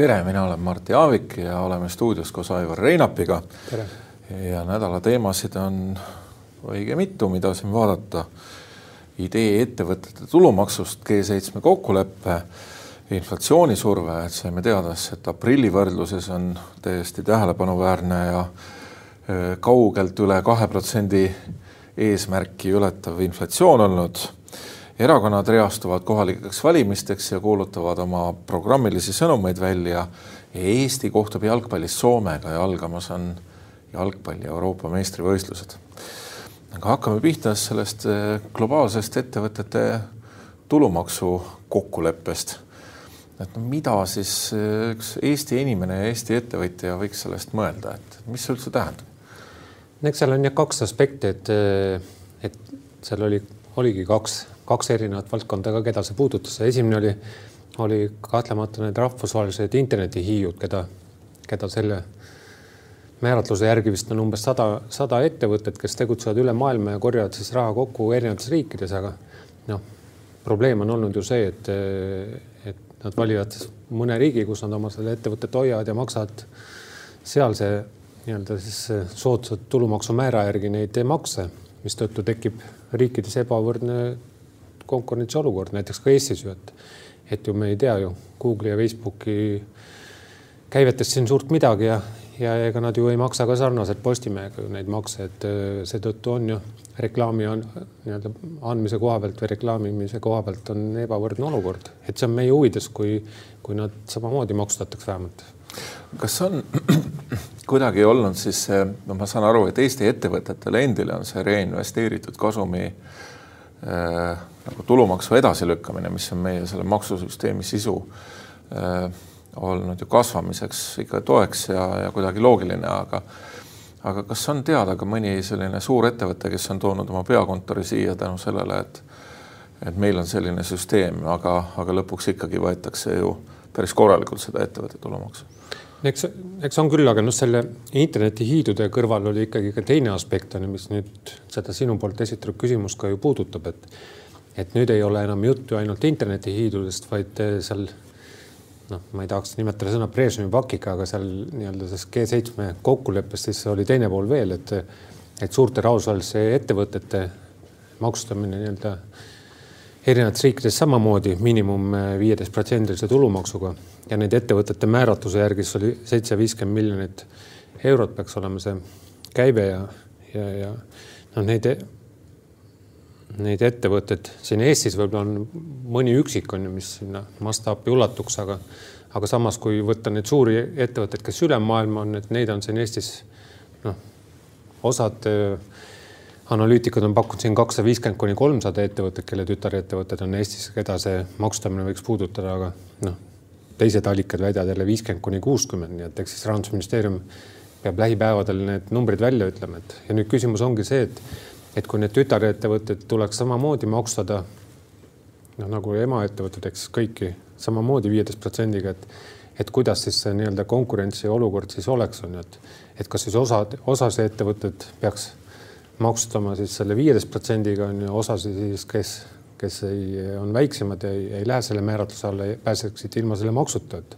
tere, mina olen Martti Aavik ja oleme stuudios koos Aivar Reinapiga. ja nädala teemasid on õige mitu, mida siin vaadata. idee ettevõtete tulumaksust, G7 kokkulepe, inflatsioonisurve, et saime teada, et aprilli võrdluses on täiesti tähelepanuväärne ja kaugelt üle kahe protsendi eesmärki ületav inflatsioon olnud erakonnad reastuvad kohalikeks valimisteks ja kuulutavad oma programmilisi sõnumeid välja. Eesti kohtub jalgpallis Soomega ja algamas on jalgpalli Euroopa meistrivõistlused. aga hakkame pihta sellest eh, globaalsest ettevõtete tulumaksu kokkuleppest. et no mida siis eh, üks Eesti inimene ja Eesti ettevõtja võiks sellest mõelda, et mis see üldse tähendab? eks seal on jah kaks aspekti, et, eh, et seal oli, oligi kaks kaks erinevat valdkonda ka, keda see puudutas. esimene oli, oli kahtlemata need rahvusvahelised internetihiiud, keda, keda selle määratluse järgi vist on umbes sada, sada ettevõtet, kes tegutsevad üle maailma ja korjavad siis raha kokku erinevates riikides, aga noh, probleem on olnud ju see, et, et nad valivad mõne riigi, kus nad oma selle ettevõtet hoiavad ja maksavad sealse nii-öelda siis soodsat tulumaksumäära järgi neid makse, mistõttu tekib riikides ebavõrdne konkurentsiolukord, näiteks ka Eestis ju, et, et ju me ei tea ju Google'i ja Facebooki käivetest siin suurt midagi ja, ja ega nad ju ei maksa ka sarnaselt Postimehega ju neid makse, et äh, seetõttu on ju reklaami on nii-öelda andmise koha pealt või reklaamimise koha pealt on ebavõrdne olukord, et see on meie huvides, kui, kui nad samamoodi maksustatakse vähemalt. kas on kuidagi olnud siis, no ma saan aru, et Eesti ettevõtetele endile on see reinvesteeritud kasumi äh, nagu tulumaksu edasilükkamine, mis on meie selle maksusüsteemi sisu äh, olnud ju kasvamiseks ikka toeks ja, ja kuidagi loogiline, aga aga kas on teada ka mõni selline suurettevõte, kes on toonud oma peakontori siia tänu sellele, et et meil on selline süsteem, aga, aga lõpuks ikkagi võetakse ju päris korralikult seda ettevõtte tulumaksu? Eks, eks on küll, aga noh, selle internetihiidude kõrval oli ikkagi ka teine aspekt on ju, mis nüüd seda sinu poolt esitatud küsimust ka ju puudutab, et et nüüd ei ole enam juttu ainult internetihiidudest, vaid eh, seal noh, ma ei tahaks nimetada sõna Brežnevi pakika, aga seal nii-öelda selles G7 kokkuleppes siis oli teine pool veel, et et suurte rahvusvaheliste ettevõtete maksustamine nii-öelda erinevates riikides samamoodi miinimum viieteist protsendilise tulumaksuga. Ja neid ettevõtete määratluse järgi siis oli seitse viiskümmend miljonit eurot peaks olema see käive ja, ja, ja noh, neid neid ettevõtteid. Siin Eestis võib-olla on mõni üksik on ju, mis sinna mastaapi ulatuks, aga aga samas, kui võtta neid suuri ettevõtteid, kes üle maailma on, et neid on siin Eestis noh, osad äh, analüütikud on pakkunud siin kakssada viiskümmend kuni kolmsada ettevõtet, kelle tütarettevõtted on Eestis, keda see maksustamine võiks puudutada, aga noh, teised allikad väidavad jälle viiskümmend kuni kuuskümmend, nii et eks siis rahandusministeerium peab lähipäevadel need numbrid välja ütlema, et ja nüüd küsimus ongi see, et et kui need tütarettevõtted tuleks samamoodi maksustada noh, nagu emaettevõtted, eks kõiki samamoodi viieteist protsendiga, et et kuidas siis see nii-öelda konkurentsiolukord siis oleks, on ju, et et kas siis osad, osas ettevõtted peaks maksustama siis selle viieteist protsendiga on ju, osasi siis, kes, kes ei, on väiksemad ei, ei lähe selle määratluse alla, pääseksid ilma selle maksuta, et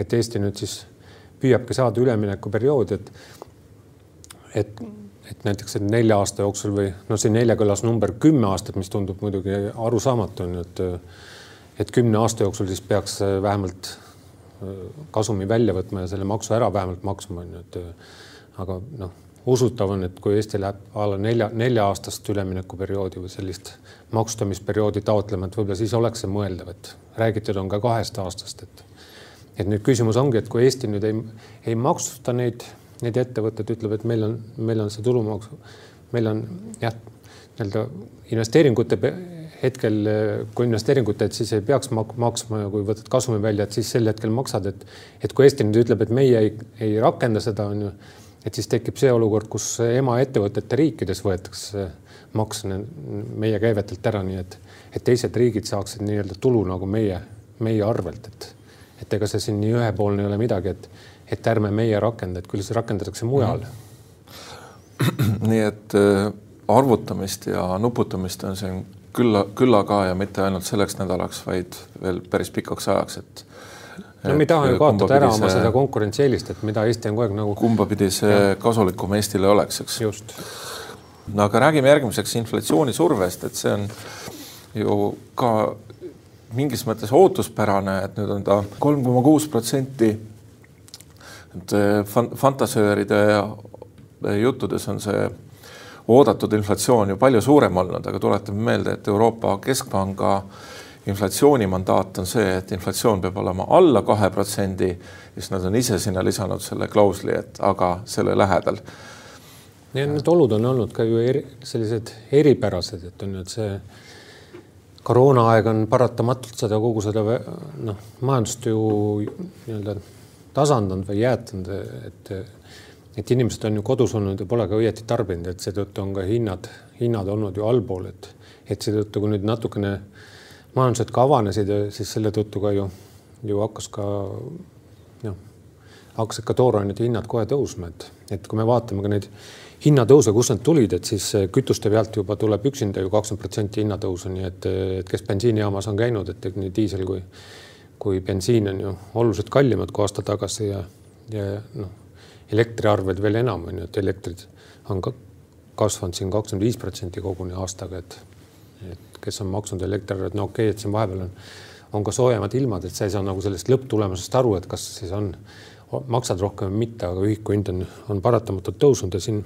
et Eesti nüüd siis püüabki saada üleminekuperioodi, et et et näiteks et nelja aasta jooksul või noh, siin nelja kõlas number kümme aastat, mis tundub muidugi arusaamatu on ju, et et kümne aasta jooksul siis peaks vähemalt äh, kasumi välja võtma ja selle maksu ära vähemalt maksma on ju, et aga noh, usutav on, et kui Eesti läheb a la nelja, nelja-aastast üleminekuperioodi või sellist maksustamisperioodi taotlema, et võib-olla siis oleks see mõeldav, et räägitud on ka kahest aastast, et et nüüd küsimus ongi, et kui Eesti nüüd ei, ei maksusta neid neid ettevõtteid ütleb, et meil on, meil on see tulumaks, meil on jah, nii-öelda investeeringute hetkel, kui investeeringut teed, siis ei peaks mak maksma ja kui võtad kasumi välja, et siis sel hetkel maksad, et et kui Eesti nüüd ütleb, et meie ei, ei rakenda seda, on ju, et siis tekib see olukord, kus emaettevõtete riikides võetakse maks meie käivetelt ära, nii et, et teised riigid saaksid nii-öelda tulu nagu meie, meie arvelt, et et ega see siin nii ühepoolne ei ole midagi, et et ärme meie rakenda, et küll see rakendatakse mujal mm.. nii et äh, arvutamist ja nuputamist on siin külla, küll aga ja mitte ainult selleks nädalaks, vaid veel päris pikaks ajaks, et no me ei taha ju kaotada ära oma seda konkurentsieelist, et mida Eesti on kogu aeg nagu. kumba pidi see kasulikum Eestile oleks, eks. just. no aga räägime järgmiseks inflatsioonisurvest, et see on ju ka mingis mõttes ootuspärane, et nüüd on ta kolm koma kuus protsenti. Et fan-, fantasööride juttudes on see oodatud inflatsioon ju palju suurem olnud, aga tuletame meelde, et Euroopa Keskpanga äh, inflatsiooni mandaat on see, et inflatsioon peab olema alla kahe protsendi, siis nad on ise sinna lisanud selle klausli, et aga selle lähedal. ja need olud on olnud ka ju eri, sellised eripärased, et on ju, et see koroonaaeg on paratamatult seda kogu seda noh, majandust ju nii-öelda tasandanud või jäätanud, et et inimesed on ju kodus olnud ja pole ka õieti tarbinud, et seetõttu on ka hinnad, hinnad olnud ju allpool, et et seetõttu, kui nüüd natukene majandused ka avanesid siis selle tõttu ka ju, ju hakkas ka noh, hakkasid ka toorainete hinnad kohe tõusma, et, et kui me vaatame ka neid hinnatõuse, kust need tulid, et siis kütuste pealt juba tuleb üksinda ju kakskümmend protsenti hinnatõusu, nii et, et kes bensiinijaamas on käinud, et nii diisel kui, kui bensiin on ju oluliselt kallimad kui aasta tagasi ja, ja noh, elektriarved veel enam on ju, et elektrid on ka kasvanud siin kakskümmend viis protsenti koguni aastaga, et, et kes on maksnud elektriarvet, no okei okay,, et siin vahepeal on, on ka soojemad ilmad, et sa ei saa nagu sellest lõpptulemusest aru, et kas siis on, maksad rohkem või mitte, aga ühiku hind on, on paratamatult tõusnud ja siin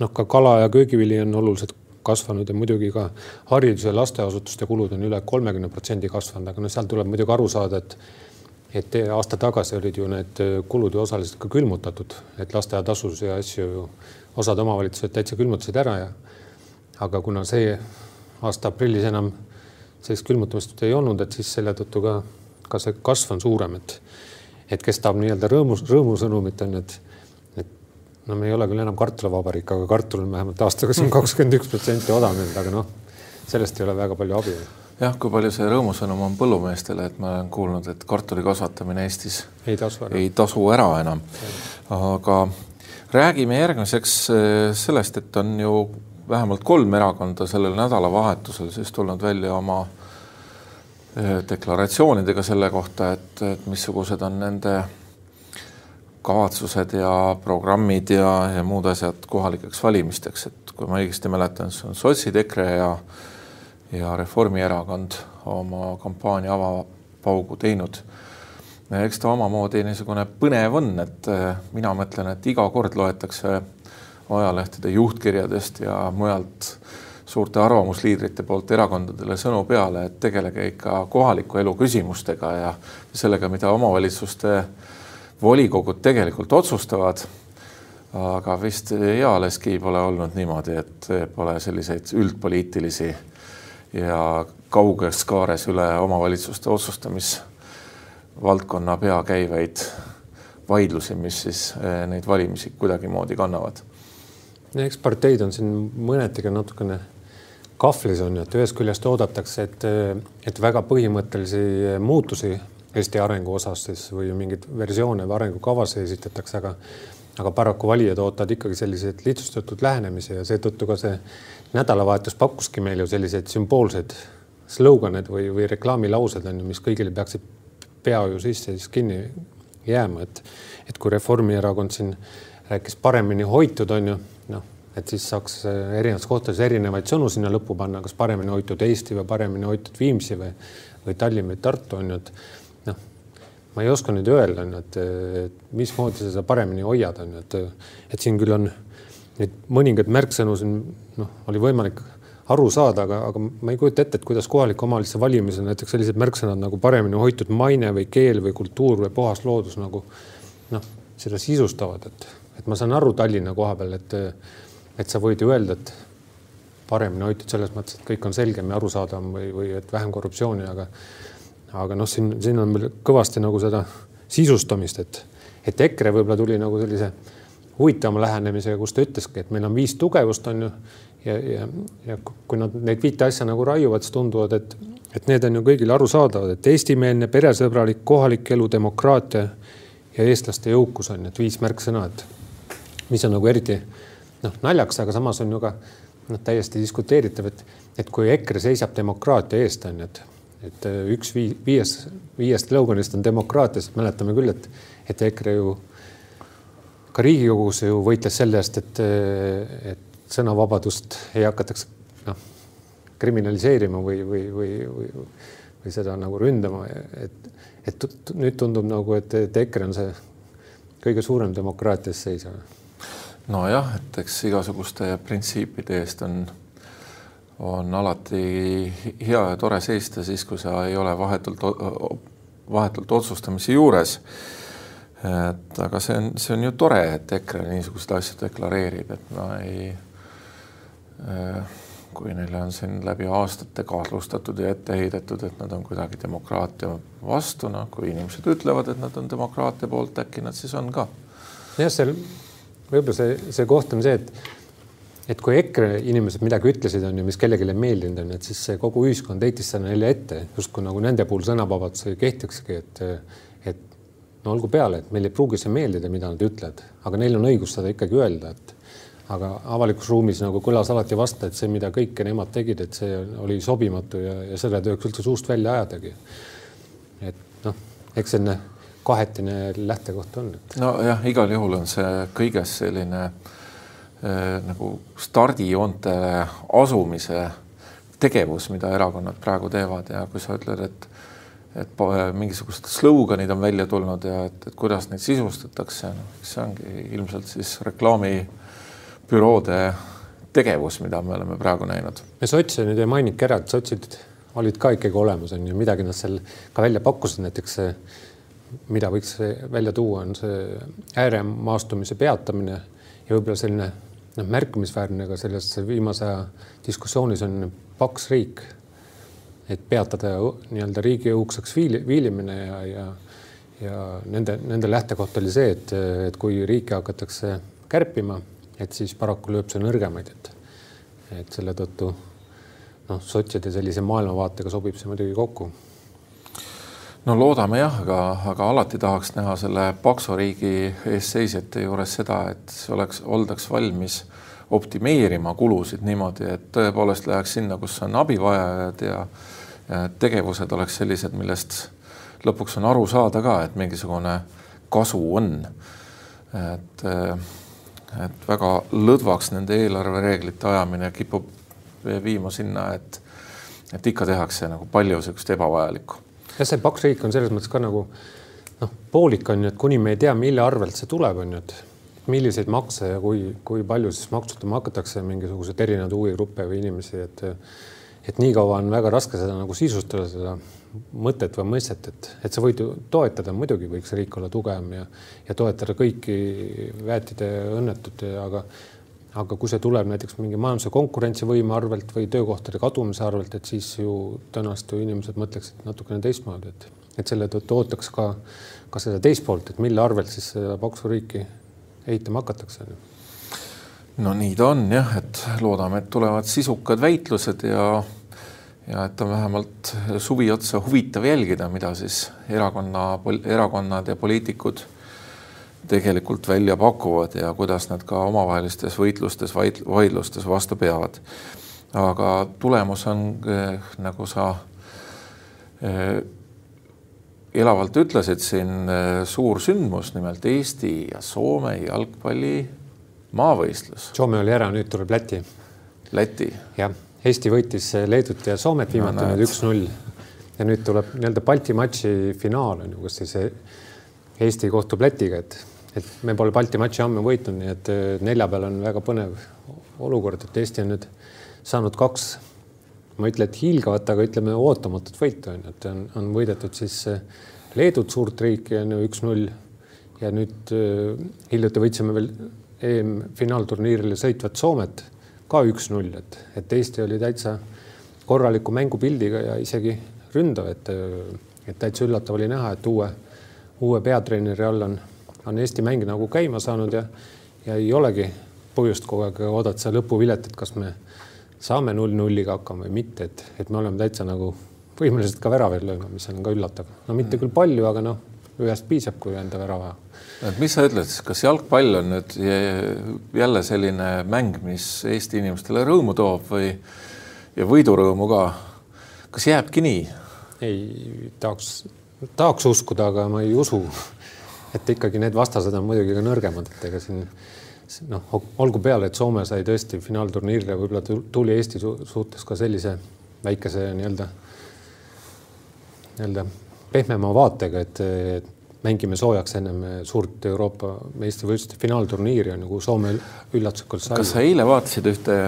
noh, ka kala ja köögivili on oluliselt kasvanud ja muidugi ka haridus- ja lasteasutuste kulud on üle kolmekümne protsendi kasvanud, aga noh, seal tuleb muidugi aru saada, et et aasta tagasi olid ju need kulud ju osaliselt ka külmutatud, et lasteaiatasusid ja asju ju osad omavalitsused täitsa külmutasid ära ja aga kuna see aasta aprillis enam sellist külmutamist ei olnud, et siis selle tõttu ka, ka see kasv on suurem, et, et kes tahab nii-öelda rõõmus, rõõmusõnumit on et no me ei ole küll enam kartulivabariik, aga kartul on vähemalt aastaga siin kakskümmend üks protsenti odavnenud, aga noh, sellest ei ole väga palju abi. jah, kui palju see rõõmusõnum on põllumeestele, et ma olen kuulnud, et kartuli kasvatamine Eestis ei tasu ära, ei tasu ära enam. aga räägime järgmiseks eh, sellest, et on ju vähemalt kolm erakonda sellel nädalavahetusel siis tulnud välja oma eh, deklaratsioonidega selle kohta, et, et missugused on nende kavatsused ja programmid ja, ja muud asjad kohalikeks valimisteks, et kui ma õigesti mäletan, siis on sotsid, EKRE ja ja Reformierakond oma kampaania avapaugu teinud. eks ta omamoodi niisugune põnev on, et eh, mina mõtlen, et iga kord loetakse ajalehtede juhtkirjadest ja mujalt suurte arvamusliidrite poolt erakondadele sõnu peale, et tegelege ikka kohaliku elu küsimustega ja sellega, mida omavalitsuste volikogud tegelikult otsustavad. aga vist ealeski pole olnud niimoodi, et pole selliseid üldpoliitilisi ja kauges kaares üle omavalitsuste otsustamisvaldkonna pea käivaid vaidlusi, mis siis eh, neid valimisi kuidagimoodi kannavad eks parteid on siin mõneti ka natukene kahvlis on ju, et ühest küljest oodatakse, et, et väga põhimõttelisi muutusi Eesti arengu osas siis või mingeid versioone või arengukavasid esitatakse, aga aga paraku valijad ootavad ikkagi selliseid lihtsustatud lähenemisi ja seetõttu ka see nädalavahetus pakkuski meile ju selliseid sümboolseid slogan'id või, või reklaamilaused on ju, mis kõigile peaksid pea ju sisse siis kinni jääma, et et kui Reformierakond siin rääkis paremini hoitud, on ju, noh, et siis saaks äh, erinevates kohtades erinevaid sõnu sinna lõppu panna, kas paremini hoitud Eesti või paremini hoitud Viimsi või, või Tallinn või Tartu on ju, et ma ei oska nüüd öelda, on ju, et, et mismoodi sa seda paremini hoiad, on ju, et, et siin küll on neid mõningaid märksõnu siin noh, oli võimalik aru saada, aga, aga ma ei kujuta ette, et kuidas kohaliku omavalitsuse valimisel näiteks sellised märksõnad nagu paremini hoitud maine või keel või kultuur või puhas loodus nagu noh, seda sisustavad, et et ma saan aru Tallinna koha peal, et, et sa võid ju öelda, et paremini hoitud selles mõttes, et kõik on selgem ja arusaadavam või, või et vähem korruptsiooni, aga aga noh, siin, siin on meil kõvasti nagu seda sisustamist, et, et EKRE võib-olla tuli nagu sellise huvitavama lähenemisega, kus ta ütleski, et meil on viis tugevust, on ju, ja, ja, ja kui nad neid viite asja nagu raiuvad, siis tunduvad, et, et need on ju kõigile arusaadavad, et eestimeelne, peresõbralik, kohalik elu, demokraatia ja eestlaste jõukus on et viis märksõna, et mis on nagu eriti noh, naljakas, aga samas on ju ka noh, täiesti diskuteeritav, et, et kui EKRE seisab demokraatia eest, on ju, et, et üks vii, viies, viiest sloganist on demokraatia, siis mäletame küll, et, et EKRE ju ka Riigikogus ju võitles selle eest, et, et sõnavabadust ei hakataks noh, kriminaliseerima või, või, või, või, või seda nagu ründama, et, et nüüd tundub nagu, et, et EKRE on see kõige suurem demokraatias seisev nojah, et eks igasuguste printsiipide eest on, on alati hea ja tore seista siis, kui sa ei ole vahetult, vahetult otsustamise juures. et aga see on, see on ju tore, et EKRE niisuguseid asju deklareerib, et ma ei kui neile on siin läbi aastate kahtlustatud ja ette heidetud, et nad on kuidagi demokraatia vastu, noh, kui inimesed ütlevad, et nad on demokraatia poolt, äkki nad siis on ka. jah, seal võib-olla see, see koht on see, et et kui EKRE inimesed midagi ütlesid, on ju, mis kellelegi ei meeldinud, on ju, et siis kogu ühiskond heitis selle neile ette, justkui nagu nende puhul sõnavabadus ei kehtikski, et et no olgu peale, et meil ei pruugi see meeldida, mida nad ütlevad, aga neil on õigus seda ikkagi öelda, et aga avalikus ruumis nagu kõlas alati vasta, et see, mida kõike nemad tegid, et see oli sobimatu ja, ja selle tööks üldse suust välja ajadagi. et noh, eks selline kahetine lähtekoht on. nojah, igal juhul on see kõiges selline äh, nagu stardijoontele asumise tegevus, mida erakonnad praegu teevad ja kui sa ütled, et et mingisugused sloganid on välja tulnud ja et, et kuidas neid sisustatakse, noh, see ongi ilmselt siis reklaamibüroode tegevus, mida me oleme praegu näinud. ja sotse nüüd ei maininudki ära, et sotsid olid ka ikkagi olemas, on ju, midagi nad seal ka välja pakkusid, näiteks mida võiks välja tuua, on see ääremaastumise peatamine ja võib-olla selline noh, märkimisväärne ka selles viimase aja diskussioonis on paks riik. et peatada nii-öelda riigi õudseks viili, viilimine ja, ja, ja nende, nende lähtekoht oli see, et, et kui riiki hakatakse kärpima, et siis paraku lööb see nõrgemaid, et, et selle tõttu noh, sotside sellise maailmavaatega sobib see muidugi kokku no loodame jah, aga, aga alati tahaks näha selle paksu riigi eesseisjate juures seda, et oleks, oldaks valmis optimeerima kulusid niimoodi, et tõepoolest läheks sinna, kus on abivajajad ja, ja tegevused oleks sellised, millest lõpuks on aru saada ka, et mingisugune kasu on. et, et väga lõdvaks nende eelarvereeglite ajamine kipub viima sinna, et, et ikka tehakse nagu palju niisugust ebavajalikku jah, see paks riik on selles mõttes ka nagu noh, poolik on ju, et kuni me ei tea, mille arvelt see tuleb, on ju, et milliseid makse ja kui, kui palju siis maksutama hakatakse mingisuguseid erinevaid huvigruppe või inimesi, et et niikaua on väga raske seda nagu sisustada, seda mõtet või mõistet, et, et sa võid ju toetada, muidugi võiks riik olla tugevam ja, ja toetada kõiki väetide õnnetut, aga aga kui see tuleb näiteks mingi majanduse konkurentsivõime arvelt või töökohtade kadumise arvelt, et siis ju tõenäoliselt ju inimesed mõtleksid natukene teistmoodi, et, et selle tõttu ootaks ka, ka seda teist poolt, et mille arvelt siis seda paksu riiki ehitama hakatakse. no nii ta on jah, et loodame, et tulevad sisukad väitlused ja ja et on vähemalt suvi otsa huvitav jälgida, mida siis erakonna, erakonnad ja poliitikud tegelikult välja pakuvad ja kuidas nad ka omavahelistes võitlustes, vaidlustes vastu peavad. aga tulemus on eh, nagu sa eh, elavalt ütlesid siin eh, suur sündmus, nimelt Eesti ja Soome jalgpalli maavõistlus. Soome oli ära, nüüd tuleb Läti. Läti. jah, Eesti võitis Leedut ja Soomet viimati no, nüüd üks-null ja nüüd tuleb nii-öelda Balti matši finaal on ju, kus siis Eesti kohtub Lätiga, et et me pole Balti matši ammu võitnud, nii et äh, neljapäeval on väga põnev olukord, et Eesti on nüüd saanud kaks, ma ei ütle, et hiilgavat, aga ütleme ootamatut võitu on ju, et on, on võidetud siis äh, Leedut, suurt riiki on ju üks-null ja nüüd äh, hiljuti võitsime veel EM-finaalturniirile sõitvat Soomet ka üks-null, et, et Eesti oli täitsa korraliku mängupildiga ja isegi ründav, et, et täitsa üllatav oli näha, et uue, uue peatreeneri all on on Eesti mäng nagu käima saanud ja, ja ei olegi põhjust kogu aeg oodata lõpuvilet, et kas me saame null-nulliga hakkama või mitte, et, et me oleme täitsa nagu võimelised ka väravaid lööma, mis on ka üllatav. no mitte küll palju, aga noh, ühest piisab, kui enda värava. et mis sa ütled siis, kas jalgpall on nüüd jälle selline mäng, mis Eesti inimestele rõõmu toob või ja võidurõõmu ka? kas jääbki nii? ei tahaks, tahaks uskuda, aga ma ei usu. et ikkagi need vastased on muidugi ka nõrgemad, et ega siin noh, olgu peale, et Soome sai tõesti finaalturniirile, võib-olla tuli Eesti suhtes ka sellise väikese nii-öelda, nii-öelda pehmema vaatega, et, et mängime soojaks ennem suurt Euroopa meistrivõistluste finaalturniiri on ju, kuhu Soome üllatuslikult sai. kas sa eile vaatasid ühte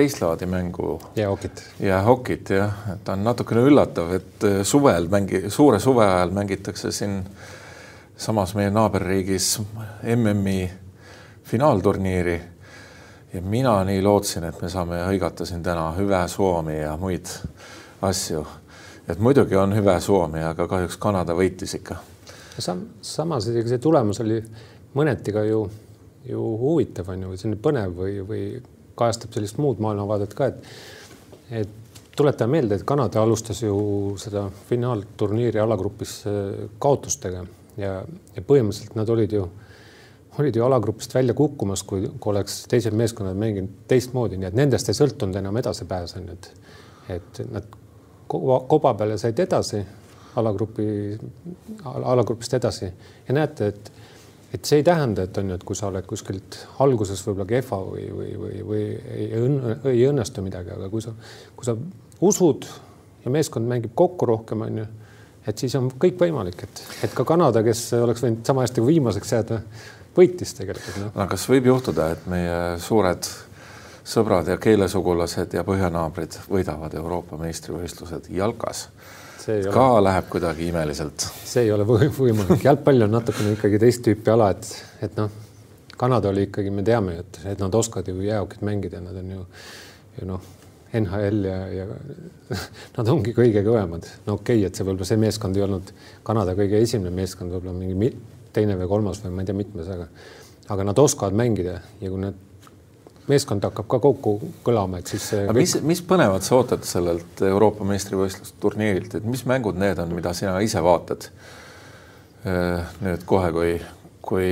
teist laadi mängu? jäähokit. jäähokit jah, et ta on natukene üllatav, et suvel mängi, suure suve ajal mängitakse siin samas meie naaberriigis MM-i finaalturniiri. ja mina nii lootsin, et me saame hõigata siin täna hüve Suomi ja muid asju. et muidugi on hüve Suomi, aga kahjuks Kanada võitis ikka sam. samas see tulemus oli mõneti ka ju, ju huvitav on ju, või selline põnev või, või kajastab sellist muud maailmavaadet ka, et, et tuletame meelde, et Kanada alustas ju seda finaalturniiri alagrupis äh, kaotustega ja, ja põhimõtteliselt nad olid ju, olid ju alagrupist välja kukkumas, kui, oleks teised meeskonnad mänginud teistmoodi, nii et nendest ei sõltunud enam edasipääs on ju, et, et nad koba, koba peale said edasi alagrupi, alagrupist edasi. Ja näete, et, et see ei tähenda, et on ju, et kui sa oled kuskilt alguses võib-olla kehva või, või, või, või ei, õnne, ei õnnestu midagi, aga kui sa, kui sa usud ja meeskond mängib kokku rohkem, on ju, et siis on kõik võimalik, et, et ka Kanada, kes oleks võinud sama hästi viimaseks jääda, võitis tegelikult no.. aga kas võib juhtuda, et meie suured sõbrad ja keelesugulased ja põhjanaabrid võidavad Euroopa meistrivõistlused jalkas ka ole, läheb kuidagi imeliselt. see ei ole võimalik, jalgpall on natukene ikkagi teist tüüpi ala, et, et noh, Kanada oli ikkagi, me teame et, et nad oskavad ju jäähokit mängida, nad on ju, ju noh, NHL ja, ja nad ongi kõige kõvemad. no okei okay,, et see võib-olla see meeskond ei olnud Kanada kõige esimene meeskond, võib-olla mingi teine või kolmas või ma ei tea, mitmes, aga aga nad oskavad mängida ja kui nad meeskond hakkab ka kokku kõlama, et siis. kõik... mis, mis põnevat sa ootad sellelt Euroopa meistrivõistluste turniirilt, et mis mängud need on, mida sina ise vaatad? Äh, nüüd kohe, kui, kui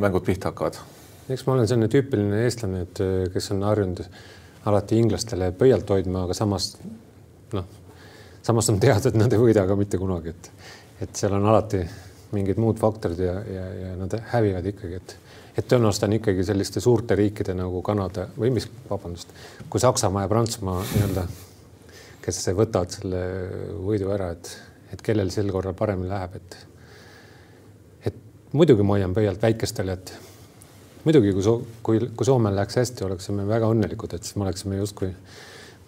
mängud pihta hakkavad. eks ma olen selline tüüpiline eestlane, et äh, kes on harjunud alati inglastele pöialt hoidma, aga samas noh, samas on teada, et nad ei võida ka mitte kunagi, et, et seal on alati mingid muud faktorid ja, ja, ja nad hävivad ikkagi, et et tõenäoliselt on ikkagi selliste suurte riikide nagu Kanada või mis, vabandust, kui Saksamaa ja Prantsusmaa nii-öelda, kes võtavad selle võidu ära, et, et kellel sel korral paremini läheb, et et muidugi ma hoian pöialt väikestele, et muidugi, kui, kui, kui Soomel läheks hästi, oleksime väga õnnelikud, et siis me oleksime justkui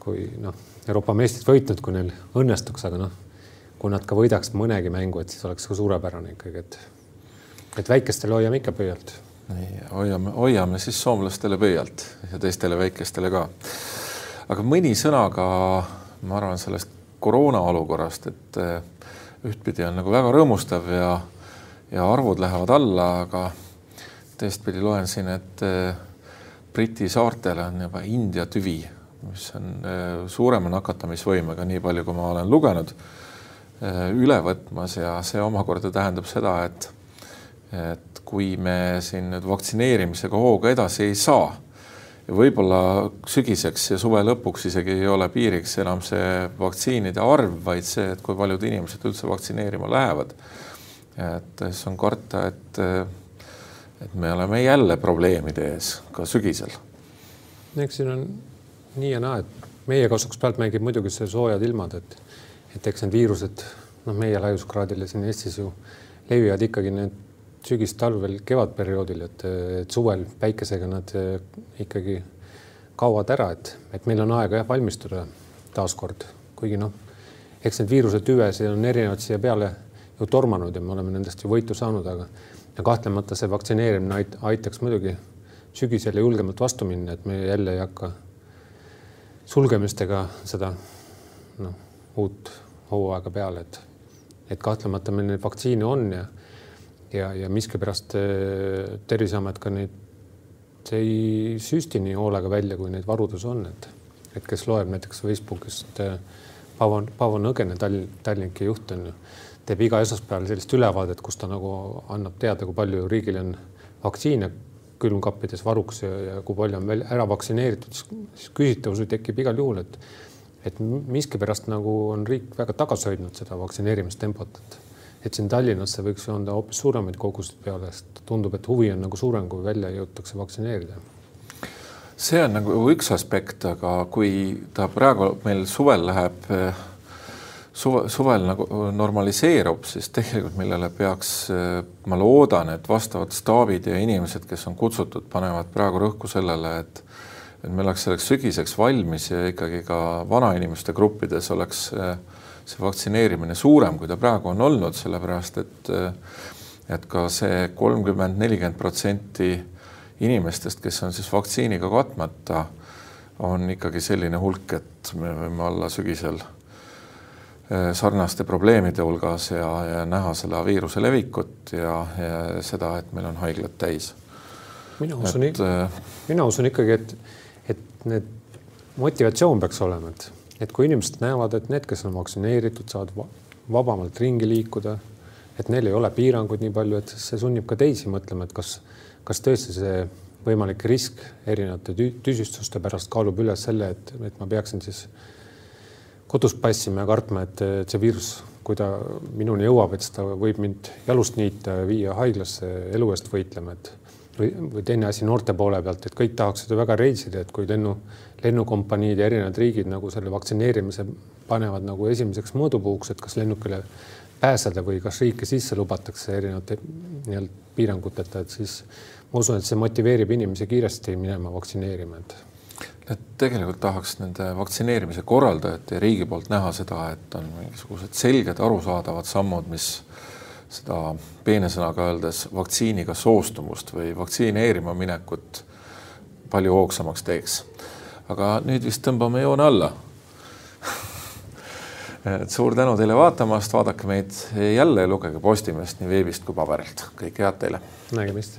kui noh, Euroopa meistrit võitnud, kui neil õnnestuks, aga noh, kui nad ka võidaks mõnegi mängu, et siis oleks ka suurepärane ikkagi, et et väikestele hoiame ikka pöialt nii hoiame, hoiame siis soomlastele pöialt ja teistele väikestele ka. aga mõni sõna ka, ma arvan, sellest koroona olukorrast, et eh, ühtpidi on nagu väga rõõmustav ja, ja arvud lähevad alla, aga teistpidi loen siin, et eh, Briti saartel on juba India tüvi, mis on eh, suurema nakatamisvõimega, nii palju, kui ma olen lugenud, üle võtmas ja see omakorda tähendab seda, et et kui me siin nüüd vaktsineerimisega hooga edasi ei saa võib-olla sügiseks ja suve lõpuks isegi ei ole piiriks enam see vaktsiinide arv, vaid see, et kui paljud inimesed üldse vaktsineerima lähevad. et siis on karta, et, et me oleme jälle probleemide ees ka sügisel. eks siin on nii ja naa, et meie kasuks pealt mängib muidugi see soojad ilmad, et, et eks need viirused, noh, meie laiuskraadil ja siin Eestis ju levivad ikkagi need sügis-talvel, kevadperioodil, et, et suvel päikesega nad eh, ikkagi kaovad ära, et, et meil on aega jah valmistuda taaskord, kuigi noh, eks neid viiruse tüvesid on erinevaid siia peale ju tormanud ja me oleme nendest ju võitu saanud, aga ja kahtlemata see vaktsineerimine ait, aitaks muidugi sügisel julgemalt vastu minna, et me jälle ei hakka sulgemistega seda noh, uut hooaega peale, et, et kahtlemata meil neid vaktsiine on ja ja, ja miskipärast äh, Terviseamet ka neid ei süsti nii hoolega välja, kui neid varudes on, et, et kes loeb näiteks Facebookist äh, Paavo, Paavo Nõgene, Tallinn, Tallinki juht on ju, teeb iga esmaspäeval sellist ülevaadet, kus ta nagu annab teada, kui palju riigil on vaktsiine külmkappides varuks ja, ja kui palju on veel ära vaktsineeritud, siis küsitavusi tekib igal juhul, et et miskipärast nagu on riik väga tagasi hoidnud seda vaktsineerimistempot, et et siin Tallinnasse võiks anda hoopis suuremaid koguseid peale, sest tundub, et huvi on nagu suurem, kui välja jõutakse vaktsineerida. See on nagu üks aspekt, aga kui ta praegu meil suvel läheb suve, suvel nagu normaliseerub, siis tegelikult millele peaks, ma loodan, et vastavad staabid ja inimesed, kes on kutsutud, panevad praegu rõhku sellele, et et me oleks selleks sügiseks valmis ja ikkagi ka vanainimeste gruppides oleks see vaktsineerimine suurem, kui ta praegu on olnud, sellepärast et et ka see kolmkümmend, nelikümmend protsenti inimestest, kes on siis vaktsiiniga katmata, on ikkagi selline hulk, et me võime olla sügisel eh, sarnaste probleemide hulgas ja, ja näha seda viiruse levikut ja, ja seda, et meil on haiglad täis. mina usun, äh, mina usun ikkagi, et need motivatsioon peaks olema, et, et kui inimesed näevad, et need, kes on vaktsineeritud, saavad vabamalt ringi liikuda, et neil ei ole piiranguid nii palju, et see sunnib ka teisi mõtlema, et kas kas tõesti see võimalik risk erinevate tüsistuste pärast kaalub üles selle, et, et ma peaksin siis kodus passima ja kartma, et, et see viirus, kui ta minuni jõuab, et seda võib mind jalust niita ja viia haiglasse elu eest võitlema, et või, või teine asi noorte poole pealt, et kõik tahaksid ju väga reisida, et kui lennu, lennukompaniid ja erinevad riigid nagu selle vaktsineerimise panevad nagu esimeseks mõõdupuuks, et kas lennukile pääseda või kas riiki sisse lubatakse erinevate nii-öelda piiranguteta, et siis ma usun, et see motiveerib inimesi kiiresti minema vaktsineerima, et. et tegelikult tahaks nende vaktsineerimise korraldajate ja riigi poolt näha seda, et on mingisugused selged arusaadavad sammud, mis seda peene sõnaga öeldes vaktsiiniga soostumust või vaktsineerima minekut palju hoogsamaks teeks. aga nüüd vist tõmbame joone alla et suur tänu teile vaatamast, vaadake meid jälle ja lugege Postimehest nii veebist kui paberilt. kõike head teile. nägemist